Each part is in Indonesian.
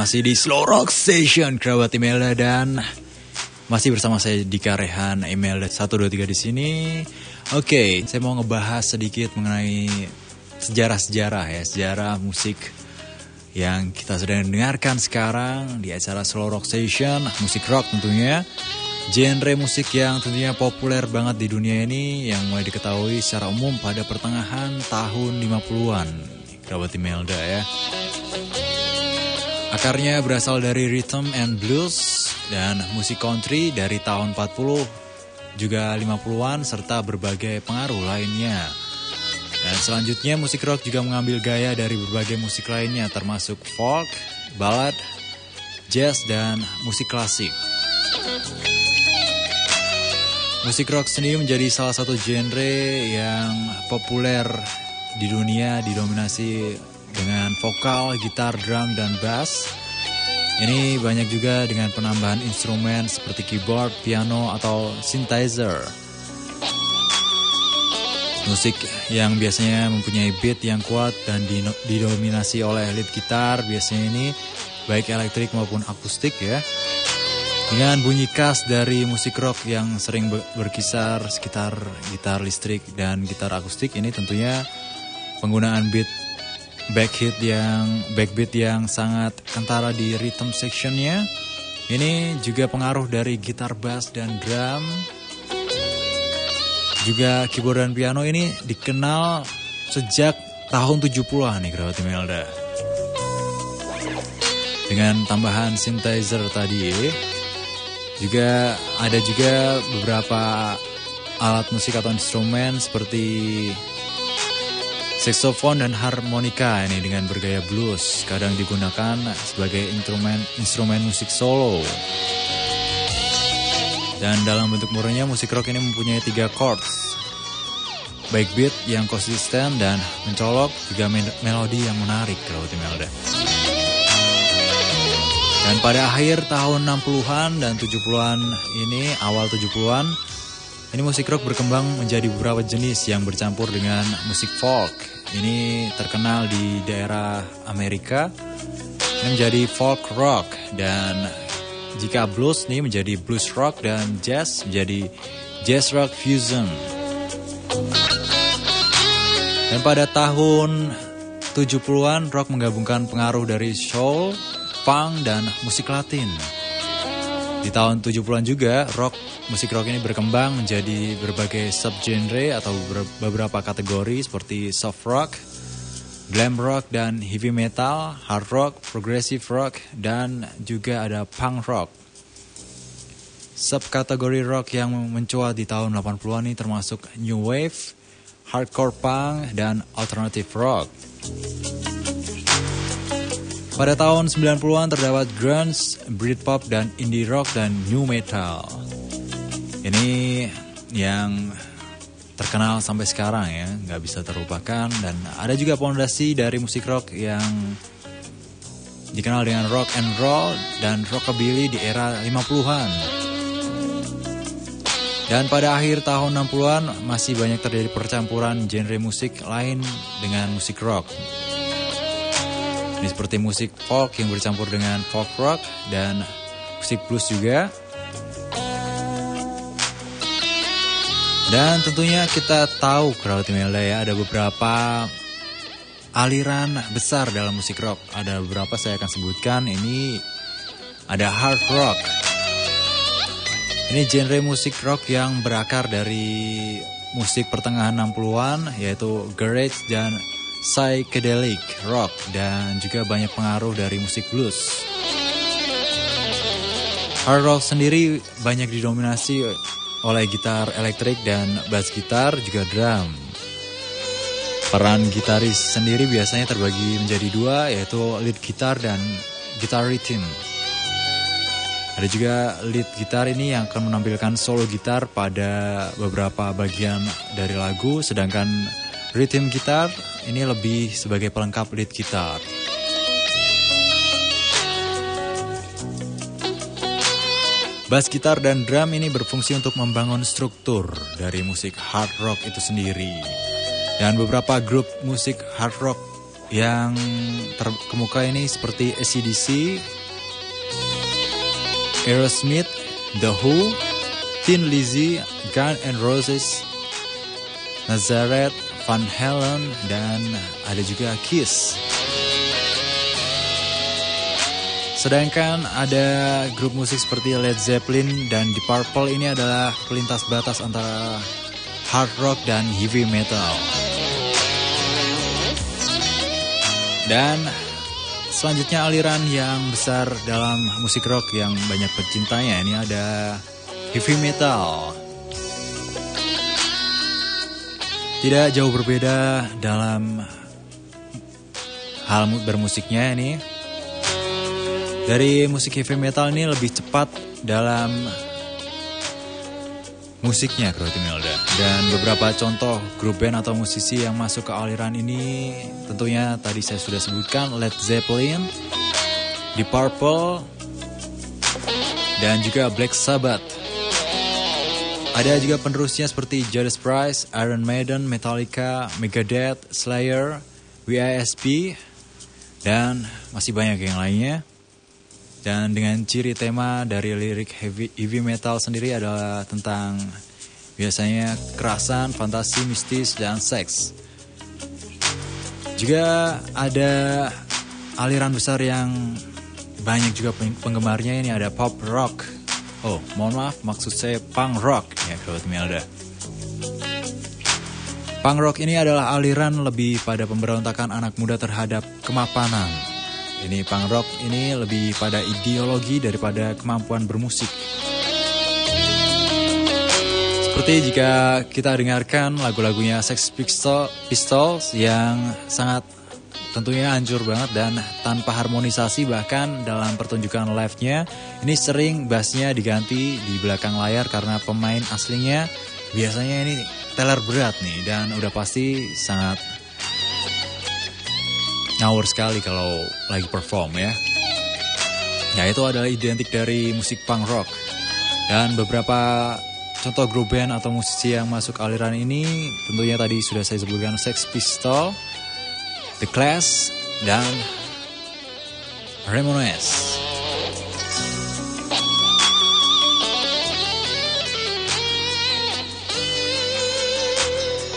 masih di Slow Rock Station kerabat Imelda dan masih bersama saya Dika Rehan Imelda 123 di sini. Oke, saya mau ngebahas sedikit mengenai sejarah-sejarah ya, sejarah musik yang kita sedang dengarkan sekarang di acara Slow Rock Station, musik rock tentunya. Genre musik yang tentunya populer banget di dunia ini yang mulai diketahui secara umum pada pertengahan tahun 50-an. Kerabat Imelda ya. Akarnya berasal dari rhythm and blues dan musik country dari tahun 40 juga 50-an serta berbagai pengaruh lainnya. Dan selanjutnya musik rock juga mengambil gaya dari berbagai musik lainnya termasuk folk, ballad, jazz, dan musik klasik. Musik rock sendiri menjadi salah satu genre yang populer di dunia didominasi dengan vokal, gitar, drum, dan bass. Ini banyak juga dengan penambahan instrumen seperti keyboard, piano, atau synthesizer. Musik yang biasanya mempunyai beat yang kuat dan didominasi oleh lead gitar biasanya ini baik elektrik maupun akustik ya. Dengan bunyi khas dari musik rock yang sering berkisar sekitar gitar listrik dan gitar akustik ini tentunya penggunaan beat backbeat yang backbeat yang sangat kentara di rhythm sectionnya. Ini juga pengaruh dari gitar bass dan drum. Juga keyboard dan piano ini dikenal sejak tahun 70-an nih kerabat Imelda. Dengan tambahan synthesizer tadi juga ada juga beberapa alat musik atau instrumen seperti Saxophone dan harmonika ini dengan bergaya blues kadang digunakan sebagai instrumen instrumen musik solo. Dan dalam bentuk murninya musik rock ini mempunyai tiga chords. Baik beat yang konsisten dan mencolok juga melodi yang menarik kalau Melda. Dan pada akhir tahun 60-an dan 70-an ini, awal 70-an, ini musik rock berkembang menjadi beberapa jenis yang bercampur dengan musik folk. Ini terkenal di daerah Amerika. Ini menjadi folk rock dan jika blues ini menjadi blues rock dan jazz menjadi jazz rock fusion. Dan pada tahun 70-an rock menggabungkan pengaruh dari soul, punk dan musik latin. Di tahun 70-an juga, rock, musik rock ini berkembang menjadi berbagai subgenre atau beberapa kategori seperti soft rock, glam rock dan heavy metal, hard rock, progressive rock, dan juga ada punk rock. Subkategori rock yang mencuat di tahun 80-an ini termasuk new wave, hardcore punk, dan alternative rock. Pada tahun 90-an terdapat grunge, Britpop, dan indie rock dan new metal. Ini yang terkenal sampai sekarang ya, nggak bisa terlupakan. Dan ada juga fondasi dari musik rock yang dikenal dengan rock and roll dan rockabilly di era 50-an. Dan pada akhir tahun 60-an masih banyak terjadi percampuran genre musik lain dengan musik rock. Ini seperti musik folk yang bercampur dengan folk rock dan musik blues juga. Dan tentunya kita tahu Crowd Imelda ya ada beberapa aliran besar dalam musik rock. Ada beberapa saya akan sebutkan. Ini ada hard rock. Ini genre musik rock yang berakar dari musik pertengahan 60-an yaitu garage dan psychedelic rock dan juga banyak pengaruh dari musik blues. Hard rock sendiri banyak didominasi oleh gitar elektrik dan bass gitar juga drum. Peran gitaris sendiri biasanya terbagi menjadi dua yaitu lead gitar dan gitar rhythm. Ada juga lead gitar ini yang akan menampilkan solo gitar pada beberapa bagian dari lagu sedangkan Rhythm gitar ini lebih sebagai pelengkap lead gitar. Bass gitar dan drum ini berfungsi untuk membangun struktur dari musik hard rock itu sendiri. Dan beberapa grup musik hard rock yang terkemuka ini seperti ACDC, Aerosmith, The Who, Thin Lizzy, Gun and Roses, Nazareth, Van Halen, dan ada juga Kiss. Sedangkan ada grup musik seperti Led Zeppelin dan Deep Purple ini adalah pelintas batas antara hard rock dan heavy metal. Dan selanjutnya aliran yang besar dalam musik rock yang banyak pecintanya ini ada heavy metal. Tidak jauh berbeda dalam hal bermusiknya ini dari musik heavy metal ini lebih cepat dalam musiknya Crowdy Melda. Dan beberapa contoh grup band atau musisi yang masuk ke aliran ini tentunya tadi saya sudah sebutkan Led Zeppelin, Deep Purple, dan juga Black Sabbath. Ada juga penerusnya seperti Judas Priest, Iron Maiden, Metallica, Megadeth, Slayer, WISP, dan masih banyak yang lainnya. Dan dengan ciri tema dari lirik heavy, heavy metal sendiri adalah tentang biasanya kerasan, fantasi, mistis, dan seks. Juga ada aliran besar yang banyak juga penggemarnya ini ada pop rock. Oh, mohon maaf, maksud saya punk rock ya, kalau Melda. Punk rock ini adalah aliran lebih pada pemberontakan anak muda terhadap kemapanan, ini punk rock ini lebih pada ideologi daripada kemampuan bermusik. Seperti jika kita dengarkan lagu-lagunya Sex Pistols yang sangat tentunya hancur banget dan tanpa harmonisasi bahkan dalam pertunjukan live-nya ini sering bassnya diganti di belakang layar karena pemain aslinya biasanya ini teller berat nih dan udah pasti sangat ngawur sekali kalau lagi perform ya. Ya itu adalah identik dari musik punk rock. Dan beberapa contoh grup band atau musisi yang masuk aliran ini tentunya tadi sudah saya sebutkan Sex Pistol, The Clash, dan Ramones.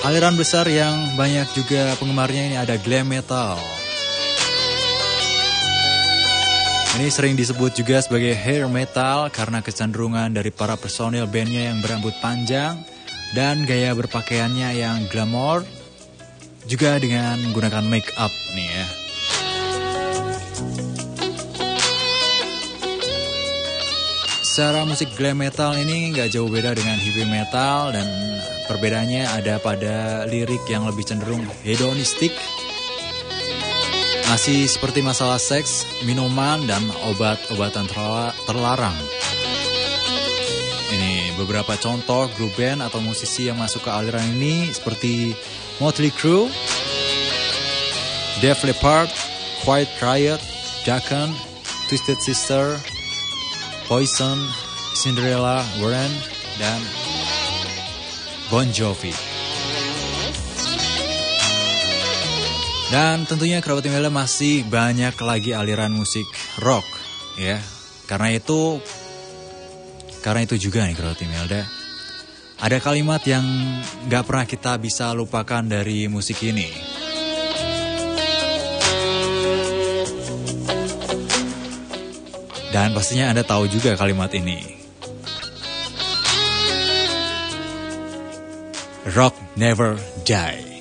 Aliran besar yang banyak juga penggemarnya ini ada glam metal, Ini sering disebut juga sebagai hair metal karena kecenderungan dari para personil bandnya yang berambut panjang dan gaya berpakaiannya yang glamour juga dengan menggunakan make up nih ya. Secara musik glam metal ini nggak jauh beda dengan heavy metal dan perbedaannya ada pada lirik yang lebih cenderung hedonistik masih seperti masalah seks, minuman, dan obat-obatan terlarang. Ini beberapa contoh grup band atau musisi yang masuk ke aliran ini seperti Motley Crue, Def Leppard, Quiet Riot, Dakan, Twisted Sister, Poison, Cinderella, Warren, dan Bon Jovi. Dan tentunya kerabat Melda masih banyak lagi aliran musik rock ya. Karena itu karena itu juga nih kerabat Melda. Ada kalimat yang gak pernah kita bisa lupakan dari musik ini. Dan pastinya Anda tahu juga kalimat ini. Rock never die.